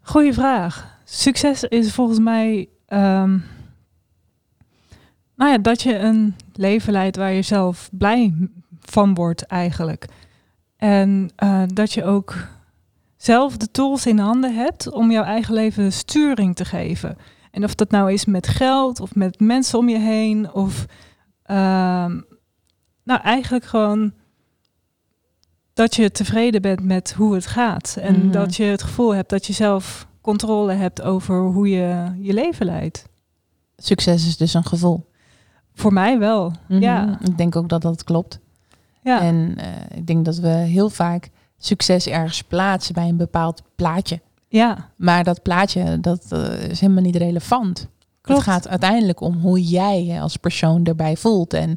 Goeie vraag. Succes is volgens mij ehm, nou ja, dat je een leven leidt waar je zelf blij van wordt eigenlijk. En uh, dat je ook zelf de tools in handen hebt om jouw eigen leven sturing te geven. En of dat nou is met geld of met mensen om je heen of uh, nou eigenlijk gewoon dat je tevreden bent met hoe het gaat. En mm -hmm. dat je het gevoel hebt dat je zelf controle hebt over hoe je je leven leidt. Succes is dus een gevoel. Voor mij wel, mm -hmm. ja. Ik denk ook dat dat klopt. Ja. En uh, ik denk dat we heel vaak succes ergens plaatsen bij een bepaald plaatje. Ja. Maar dat plaatje, dat uh, is helemaal niet relevant. Klopt. Het gaat uiteindelijk om hoe jij je als persoon erbij voelt. En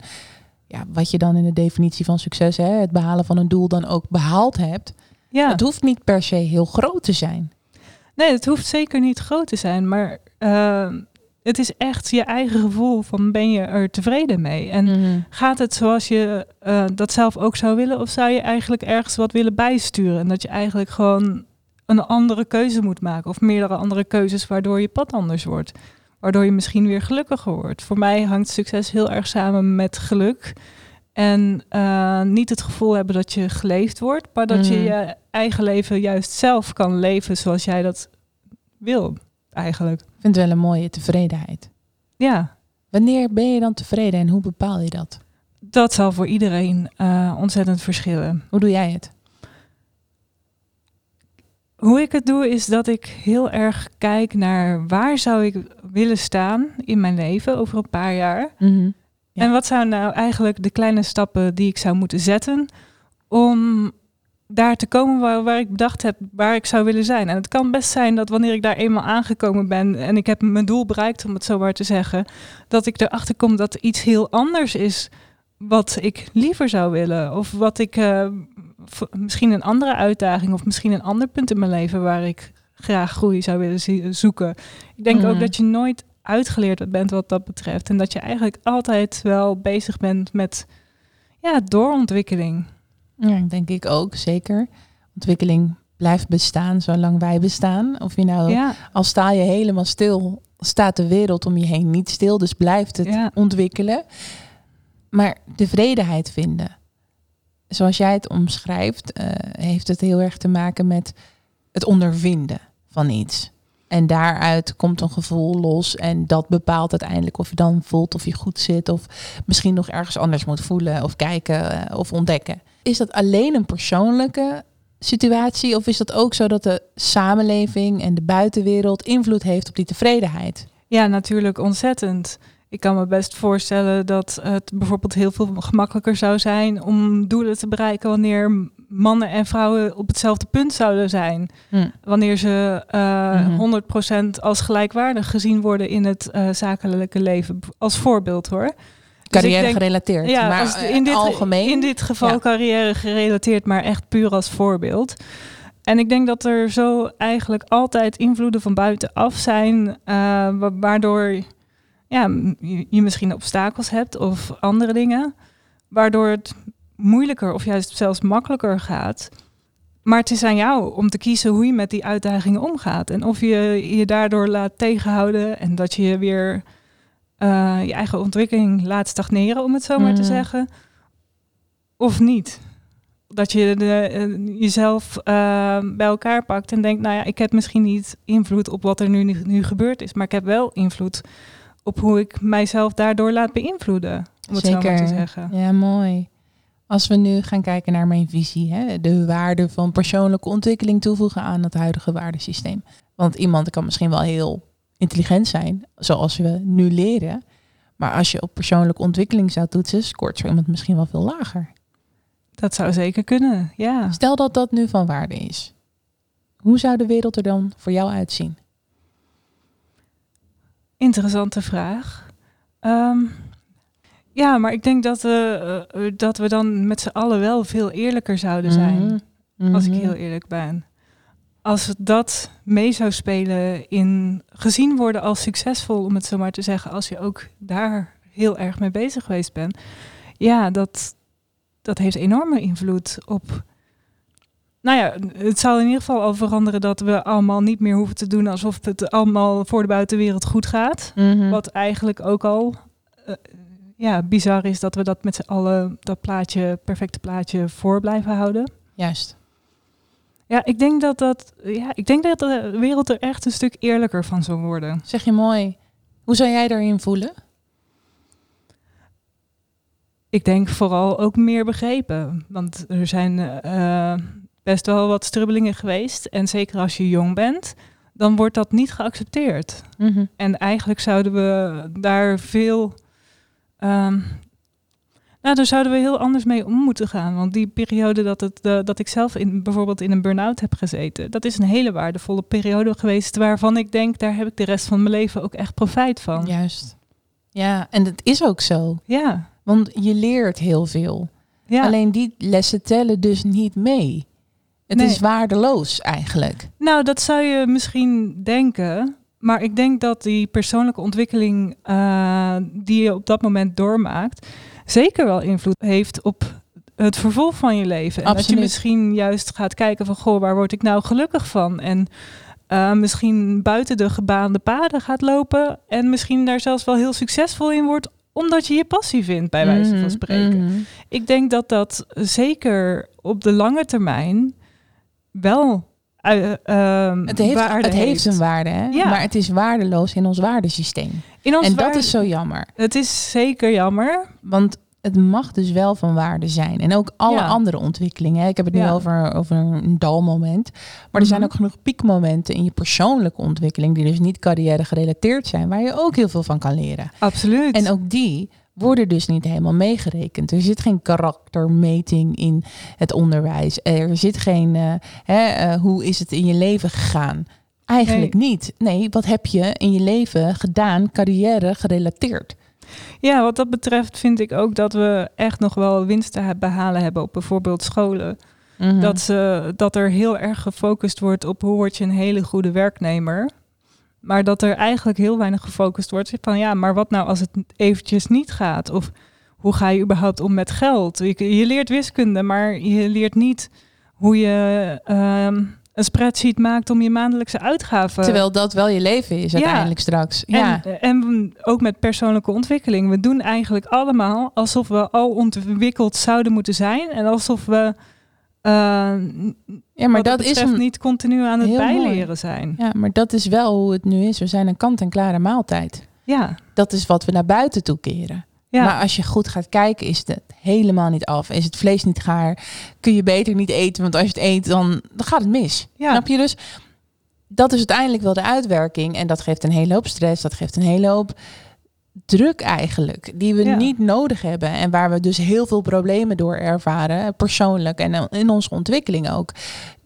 ja, wat je dan in de definitie van succes, hè, het behalen van een doel, dan ook behaald hebt. Ja. Het hoeft niet per se heel groot te zijn. Nee, het hoeft zeker niet groot te zijn. Maar uh, het is echt je eigen gevoel van ben je er tevreden mee? En mm -hmm. gaat het zoals je uh, dat zelf ook zou willen? Of zou je eigenlijk ergens wat willen bijsturen? En dat je eigenlijk gewoon een andere keuze moet maken. Of meerdere andere keuzes waardoor je pad anders wordt. Waardoor je misschien weer gelukkiger wordt. Voor mij hangt succes heel erg samen met geluk. En uh, niet het gevoel hebben dat je geleefd wordt, maar dat mm. je je eigen leven juist zelf kan leven zoals jij dat wil, eigenlijk. Ik vind het wel een mooie tevredenheid. Ja. Wanneer ben je dan tevreden en hoe bepaal je dat? Dat zal voor iedereen uh, ontzettend verschillen. Hoe doe jij het? Hoe ik het doe is dat ik heel erg kijk naar waar zou ik willen staan in mijn leven over een paar jaar. Mm -hmm. Ja. En wat zijn nou eigenlijk de kleine stappen die ik zou moeten zetten om daar te komen waar, waar, ik bedacht heb waar ik zou willen zijn. En het kan best zijn dat wanneer ik daar eenmaal aangekomen ben en ik heb mijn doel bereikt, om het zo maar te zeggen, dat ik erachter kom dat iets heel anders is wat ik liever zou willen. Of wat ik uh, misschien een andere uitdaging of misschien een ander punt in mijn leven waar ik graag groei zou willen zoeken. Ik denk mm. ook dat je nooit uitgeleerd bent wat dat betreft. En dat je eigenlijk altijd wel bezig bent met ja, doorontwikkeling. Ja, denk ik ook, zeker. Ontwikkeling blijft bestaan zolang wij bestaan. Of je nou, ja. al sta je helemaal stil, staat de wereld om je heen niet stil. Dus blijft het ja. ontwikkelen. Maar tevredenheid vinden. Zoals jij het omschrijft, uh, heeft het heel erg te maken met het ondervinden van iets. En daaruit komt een gevoel los. En dat bepaalt uiteindelijk of je dan voelt of je goed zit. Of misschien nog ergens anders moet voelen of kijken of ontdekken. Is dat alleen een persoonlijke situatie? Of is dat ook zo dat de samenleving en de buitenwereld invloed heeft op die tevredenheid? Ja, natuurlijk ontzettend. Ik kan me best voorstellen dat het bijvoorbeeld heel veel gemakkelijker zou zijn om doelen te bereiken wanneer mannen en vrouwen op hetzelfde punt zouden zijn. Hm. Wanneer ze uh, mm -hmm. 100% als gelijkwaardig gezien worden in het uh, zakelijke leven. Als voorbeeld hoor. Carrière dus denk, gerelateerd, ja, maar als in dit, algemeen. In dit geval ja. carrière gerelateerd, maar echt puur als voorbeeld. En ik denk dat er zo eigenlijk altijd invloeden van buitenaf zijn, uh, waardoor ja, je misschien obstakels hebt of andere dingen, waardoor het moeilijker of juist zelfs makkelijker gaat. Maar het is aan jou om te kiezen hoe je met die uitdagingen omgaat. En of je je daardoor laat tegenhouden en dat je je weer uh, je eigen ontwikkeling laat stagneren, om het zo maar mm. te zeggen. Of niet. dat je de, eh, jezelf eh, bij elkaar pakt en denkt, nou ja, ik heb misschien niet invloed op wat er nu, nu gebeurd is, maar ik heb wel invloed op hoe ik mijzelf daardoor laat beïnvloeden. Om het zo maar te zeggen. Ja, mooi. Als we nu gaan kijken naar mijn visie, hè, de waarde van persoonlijke ontwikkeling toevoegen aan het huidige waardesysteem. Want iemand kan misschien wel heel intelligent zijn, zoals we nu leren. Maar als je op persoonlijke ontwikkeling zou toetsen, scoort zo iemand misschien wel veel lager. Dat zou zeker kunnen, ja. Stel dat dat nu van waarde is. Hoe zou de wereld er dan voor jou uitzien? Interessante vraag. Ehm, ja, maar ik denk dat we, uh, dat we dan met z'n allen wel veel eerlijker zouden zijn. Mhm. Als ik mhm. heel eerlijk ben. Als dat mee zou spelen in gezien worden als succesvol, om het zo maar te zeggen, als je ook daar heel erg mee bezig geweest bent. Ja, dat, dat heeft enorme invloed op. Nou ja, het zal in ieder geval al veranderen dat we allemaal niet meer hoeven te doen alsof het allemaal voor de buitenwereld goed gaat. Mhm. Wat eigenlijk ook al uh, ja, bizar is dat we dat met z'n allen, dat plaatje, perfecte plaatje, voor blijven houden. Juist. Ja, ik denk dat dat, ja, ik denk dat de wereld er echt een stuk eerlijker van zou worden. Zeg je mooi. Hoe zou jij daarin voelen? Ik denk vooral ook meer begrepen. Want er zijn uh, best wel wat strubbelingen geweest. En zeker als je jong bent, dan wordt dat niet geaccepteerd. Mhm. En eigenlijk zouden we daar veel Um, nou, daar zouden we heel anders mee om moeten gaan. Want die periode dat, het, dat ik zelf in, bijvoorbeeld in een burn-out heb gezeten, dat is een hele waardevolle periode geweest waarvan ik denk, daar heb ik de rest van mijn leven ook echt profijt van. Juist. Ja, en dat is ook zo. Ja. Want je leert heel veel. Ja. Alleen die lessen tellen dus niet mee. Het is waardeloos eigenlijk. Nou, dat zou je misschien denken. Maar ik denk dat die persoonlijke ontwikkeling uh, die je op dat moment doormaakt, zeker wel invloed heeft op het vervolg van je leven. En dat je misschien juist gaat kijken van, goh, waar word ik nou gelukkig van? En uh, misschien buiten de gebaande paden gaat lopen en misschien daar zelfs wel heel succesvol in wordt, omdat je je passie vindt, bij wijze van mhm, spreken. Mhm. Ik denk dat dat zeker op de lange termijn wel uh, het heeft, het heeft. een waarde, hè? Ja. maar het is waardeloos in ons waardesysteem. In ons en dat is zo jammer. Het is zeker jammer. Want het mag dus wel van waarde zijn. En ook alle andere ontwikkelingen. Ik heb het nu over, over een dalmoment. Maar er zijn mhm. ook genoeg piekmomenten in je persoonlijke ontwikkeling... die dus niet carrière gerelateerd zijn... waar je ook heel veel van kan leren. Absoluut. En ook die worden dus niet helemaal meegerekend. Er zit geen karaktermeting in het onderwijs. Er zit geen uh, hè, uh, hoe is het in je leven gegaan. Eigenlijk niet. Nee, wat heb je in je leven gedaan, carrière gerelateerd? Ja, wat dat betreft vind ik ook dat we echt nog wel winsten behalen hebben op bijvoorbeeld scholen. Mm dat, ze, dat er heel erg gefocust wordt op hoe word je een hele goede werknemer. Maar dat er eigenlijk heel weinig gefocust wordt van ja, maar wat nou als het eventjes niet gaat? Of hoe ga je überhaupt om met geld? Je, je leert wiskunde, maar je leert niet hoe je um, een spreadsheet maakt om je maandelijkse uitgaven. Terwijl dat wel je leven is uiteindelijk straks. Ja. En, en ook met persoonlijke ontwikkeling. We doen eigenlijk allemaal alsof we al ontwikkeld zouden moeten zijn. En alsof we uh, ja, maar dat, is een, niet continu aan het bijleren zijn. Ja, maar dat is wel hoe het nu is. We zijn een kant-en-klare maaltijd. Ja. Dat is wat we naar buiten toe keren. Ja. Maar als je goed gaat kijken, is het helemaal niet af. Is het vlees niet gaar? Kun je beter niet eten? Want als je het eet, dan, dan gaat het mis. Ja. Snap je dus? Dat is uiteindelijk wel de uitwerking. En dat geeft een hele hoop stress. Dat geeft een hele hoop druk eigenlijk, die we niet nodig hebben en waar we dus heel veel problemen door ervaren, persoonlijk en in onze ontwikkeling ook,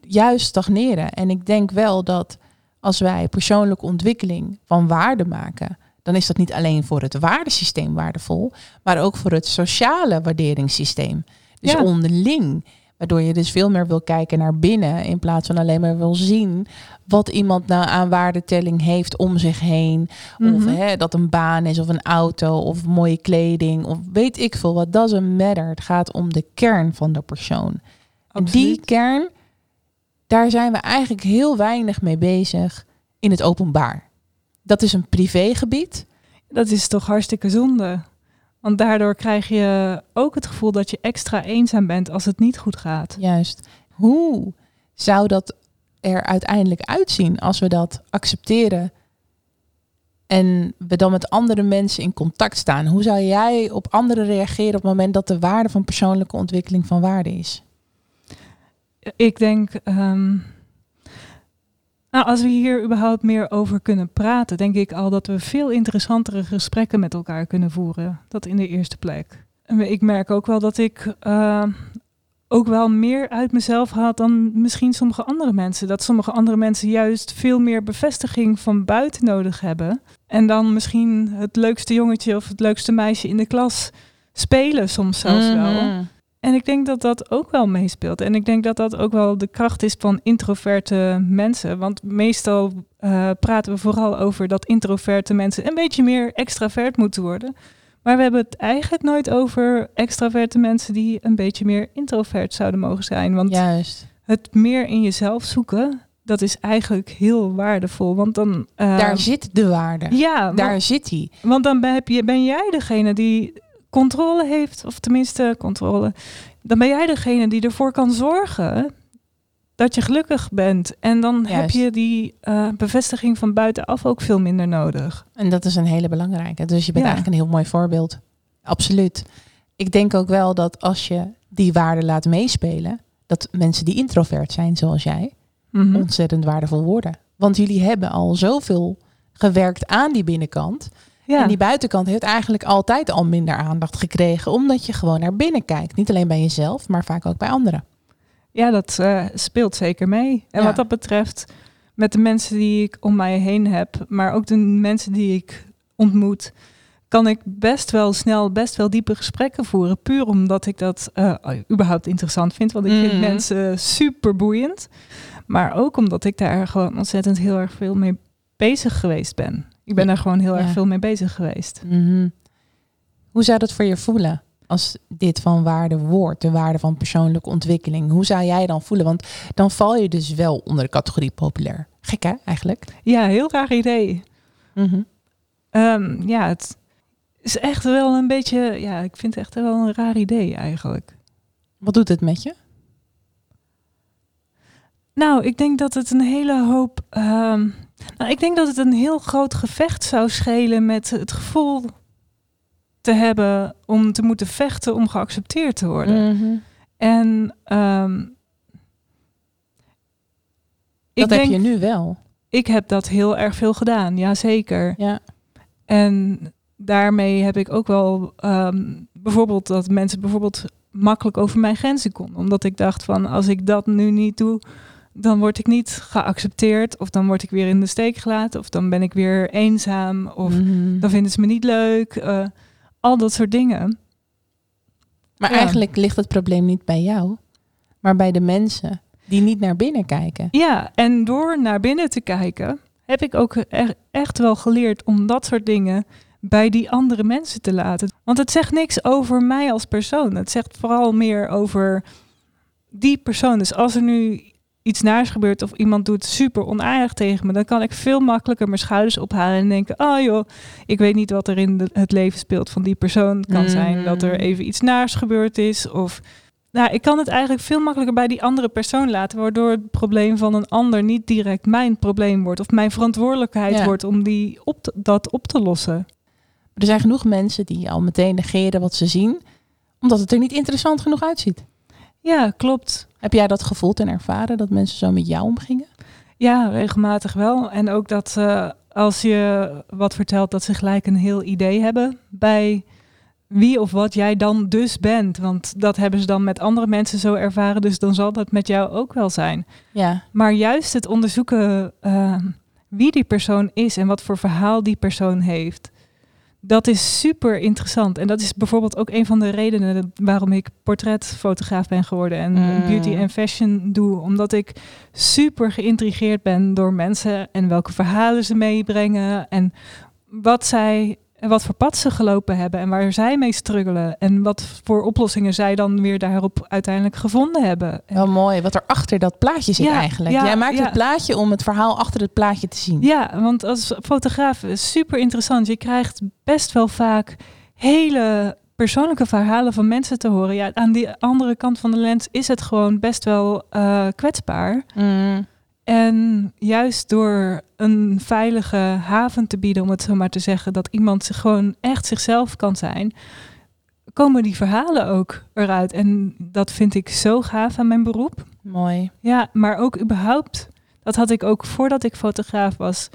juist stagneren. En ik denk wel dat als wij persoonlijke ontwikkeling van waarde maken, dan is dat niet alleen voor het waardesysteem waardevol, maar ook voor het sociale waarderingssysteem. Dus onderling Waardoor je dus veel meer wil kijken naar binnen in plaats van alleen maar wil zien wat iemand nou aan waardetelling heeft om zich heen. Of mhm. hè, dat een baan is of een auto of mooie kleding of weet ik veel. Wat doesn't matter. Het gaat om de kern van de persoon. En die kern, daar zijn we eigenlijk heel weinig mee bezig in het openbaar. Dat is een privégebied. Dat is toch hartstikke zonde. Want daardoor krijg je ook het gevoel dat je extra eenzaam bent als het niet goed gaat. Juist. Hoe zou dat er uiteindelijk uitzien als we dat accepteren en we dan met andere mensen in contact staan? Hoe zou jij op anderen reageren op het moment dat de waarde van persoonlijke ontwikkeling van waarde is? Ik denk, ehm, nou, als we hier überhaupt meer over kunnen praten, denk ik al dat we veel interessantere gesprekken met elkaar kunnen voeren. Dat in de eerste plek. Ik merk ook wel dat ik uh, ook wel meer uit mezelf had dan misschien sommige andere mensen. Dat sommige andere mensen juist veel meer bevestiging van buiten nodig hebben. En dan misschien het leukste jongetje of het leukste meisje in de klas spelen soms zelfs wel. En ik denk dat dat ook wel meespeelt. En ik denk dat dat ook wel de kracht is van introverte mensen. Want meestal uh, praten we vooral over dat introverte mensen een beetje meer extravert moeten worden. Maar we hebben het eigenlijk nooit over extraverte mensen die een beetje meer introvert zouden mogen zijn. Want Juist. het meer in jezelf zoeken, dat is eigenlijk heel waardevol. Want dan. Uh, Daar zit de waarde. Ja, Daar want, zit die. want dan ben, heb je, ben jij degene die controle heeft, of tenminste controle. Dan ben jij degene die ervoor kan zorgen dat je gelukkig bent. En dan heb je die uh, bevestiging van buitenaf ook veel minder nodig. En dat is een hele belangrijke. Dus je bent Ja. eigenlijk een heel mooi voorbeeld. Absoluut. Ik denk ook wel dat als je die waarde laat meespelen, dat mensen die introvert zijn zoals jij, Mhm. ontzettend waardevol worden. Want jullie hebben al zoveel gewerkt aan die binnenkant. Ja. En die buitenkant heeft eigenlijk altijd al minder aandacht gekregen, omdat je gewoon naar binnen kijkt. Niet alleen bij jezelf, maar vaak ook bij anderen. Ja, dat eh, speelt zeker mee. En Ja. wat dat betreft, met de mensen die ik om mij heen heb, maar ook de mensen die ik ontmoet, kan ik best wel snel, best wel diepe gesprekken voeren. Puur omdat ik dat eh, überhaupt interessant vind. Want ik Mhm. vind mensen super boeiend. Maar ook omdat ik daar gewoon ontzettend heel erg veel mee bezig geweest ben. Ik ben daar gewoon heel Ja. erg veel mee bezig geweest. Mhm. Hoe zou dat voor je voelen als dit van waarde wordt, de waarde van persoonlijke ontwikkeling? Hoe zou jij dan voelen? Want dan val je dus wel onder de categorie populair. Gek hè, eigenlijk? Ja, heel raar idee. Mhm. Ehm, ja, het is echt wel een beetje, ja, ik vind het echt wel een raar idee eigenlijk. Wat doet het met je? Nou, ik denk dat het een hele hoop. ehm, nou, ik denk dat het een heel groot gevecht zou schelen met het gevoel te hebben om te moeten vechten om geaccepteerd te worden. Mhm. En ehm, Dat heb je nu wel. ik heb dat heel erg veel gedaan, ja zeker. Ja. En daarmee heb ik ook wel ehm, bijvoorbeeld dat mensen bijvoorbeeld makkelijk over mijn grenzen konden. Omdat ik dacht van als ik dat nu niet doe, dan word ik niet geaccepteerd. Of dan word ik weer in de steek gelaten. Of dan ben ik weer eenzaam. Of Mhm. dan vinden ze me niet leuk. eh, al dat soort dingen. Maar Ja. eigenlijk ligt het probleem niet bij jou, maar bij de mensen die niet naar binnen kijken. Ja, en door naar binnen te kijken, heb ik ook e- echt wel geleerd om dat soort dingen bij die andere mensen te laten. Want het zegt niks over mij als persoon. Het zegt vooral meer over die persoon. Dus als er nu iets naars gebeurt of iemand doet super onaardig tegen me, dan kan ik veel makkelijker mijn schouders ophalen en denken: oh joh, ik weet niet wat er in de- het leven speelt van die persoon. Het kan Mm. zijn dat er even iets naars gebeurd is of nou, ik kan het eigenlijk veel makkelijker bij die andere persoon laten, waardoor het probleem van een ander niet direct mijn probleem wordt of mijn verantwoordelijkheid Ja. wordt om die op te- dat op te lossen. Er zijn genoeg mensen die al meteen negeren wat ze zien, omdat het er niet interessant genoeg uitziet. Ja, klopt. Heb jij dat gevoeld en ervaren dat mensen zo met jou omgingen? Ja, regelmatig wel. En ook dat eh, als je wat vertelt, dat ze gelijk een heel idee hebben bij wie of wat jij dan dus bent. Want dat hebben ze dan met andere mensen zo ervaren, dus dan zal dat met jou ook wel zijn. Ja. Maar juist het onderzoeken eh, wie die persoon is en wat voor verhaal die persoon heeft, dat is super interessant. En dat is bijvoorbeeld ook een van de redenen waarom ik portretfotograaf ben geworden en Mm. beauty en fashion doe. Omdat ik super geïntrigeerd ben door mensen en welke verhalen ze meebrengen en wat zij. En wat voor pad ze gelopen hebben en waar zij mee struggelen. En wat voor oplossingen zij dan weer daarop uiteindelijk gevonden hebben. En Wel mooi, wat er achter dat plaatje zit Ja, eigenlijk. ja, Jij maakt ja. het plaatje om het verhaal achter het plaatje te zien. Ja, want als fotograaf is super interessant. Je krijgt best wel vaak hele persoonlijke verhalen van mensen te horen. Ja, aan die andere kant van de lens is het gewoon best wel uh, kwetsbaar. Mm. En juist door een veilige haven te bieden, om het zo maar te zeggen, dat iemand zich gewoon echt zichzelf kan zijn, komen die verhalen ook eruit. En dat vind ik zo gaaf aan mijn beroep. Mooi. Ja, maar ook überhaupt, dat had ik ook voordat ik fotograaf was.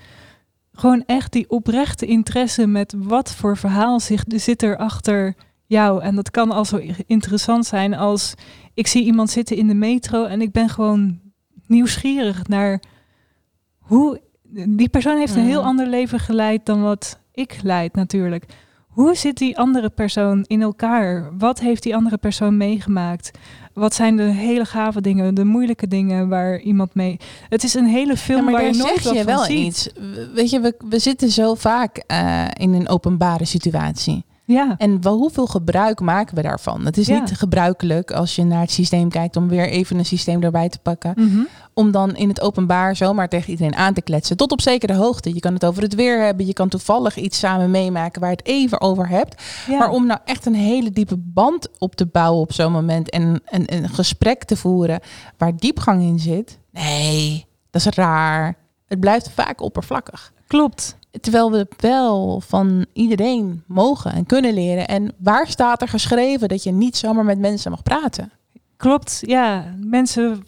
Gewoon echt die oprechte interesse met wat voor verhaal zich, zit er achter jou. En dat kan al zo interessant zijn als ik zie iemand zitten in de metro en ik ben gewoon nieuwsgierig naar hoe. Die persoon heeft een heel Mm. ander leven geleid dan wat ik leid natuurlijk. Hoe zit die andere persoon in elkaar? Wat heeft die andere persoon meegemaakt? Wat zijn de hele gave dingen, de moeilijke dingen waar iemand mee... Het is een hele film Ja, maar waar daar je nooit zeg wat je van wel ziet. iets. Weet je, we, we zitten zo vaak eh, in een openbare situatie. Ja, En wel, hoeveel gebruik maken we daarvan? Het is Ja. niet gebruikelijk als je naar het systeem kijkt om weer even een systeem erbij te pakken. Mhm. Om dan in het openbaar zomaar tegen iedereen aan te kletsen. Tot op zekere hoogte. Je kan het over het weer hebben. Je kan toevallig iets samen meemaken waar je het even over hebt. ja. Maar om nou echt een hele diepe band op te bouwen op zo'n moment. En een, een gesprek te voeren waar diepgang in zit. Nee, dat is raar. Het blijft vaak oppervlakkig. klopt. Terwijl we wel van iedereen mogen en kunnen leren. En waar staat er geschreven dat je niet zomaar met mensen mag praten? Klopt, ja. Mensen.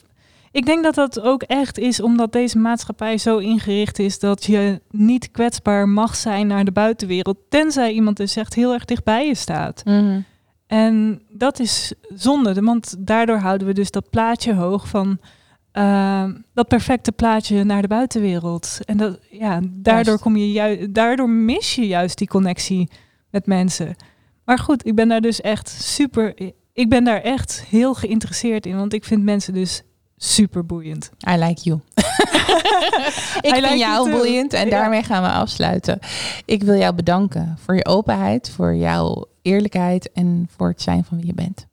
Ik denk dat dat ook echt is omdat deze maatschappij zo ingericht is dat je niet kwetsbaar mag zijn naar de buitenwereld, tenzij iemand dus echt heel erg dichtbij je staat. En dat is zonde, want daardoor houden we dus dat plaatje hoog van ehm, dat perfecte plaatje naar de buitenwereld. En dat, ja, daardoor, Juist. kom je ju- daardoor mis je juist die connectie met mensen. Maar goed, ik ben daar dus echt super. Ik ben daar echt heel geïnteresseerd in, want ik vind mensen dus super boeiend. I like you. ik I vind like jou boeiend en Ja. daarmee gaan we afsluiten. Ik wil jou bedanken voor je openheid, voor jouw eerlijkheid en voor het zijn van wie je bent.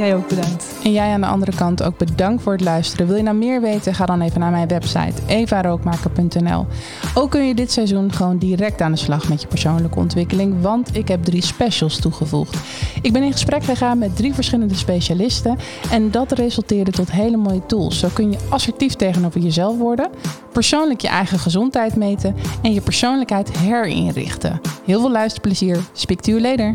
Jij ook bedankt. En jij aan de andere kant ook bedankt voor het luisteren. Wil je nou meer weten? Ga dan even naar mijn website evarookmaker.nl. Ook kun je dit seizoen gewoon direct aan de slag met je persoonlijke ontwikkeling, want ik heb drie specials toegevoegd. Ik ben in gesprek gegaan met drie verschillende specialisten en dat resulteerde tot hele mooie tools. Zo kun je assertief tegenover jezelf worden, persoonlijk je eigen gezondheid meten en je persoonlijkheid herinrichten. Heel veel luisterplezier. Speak to you later.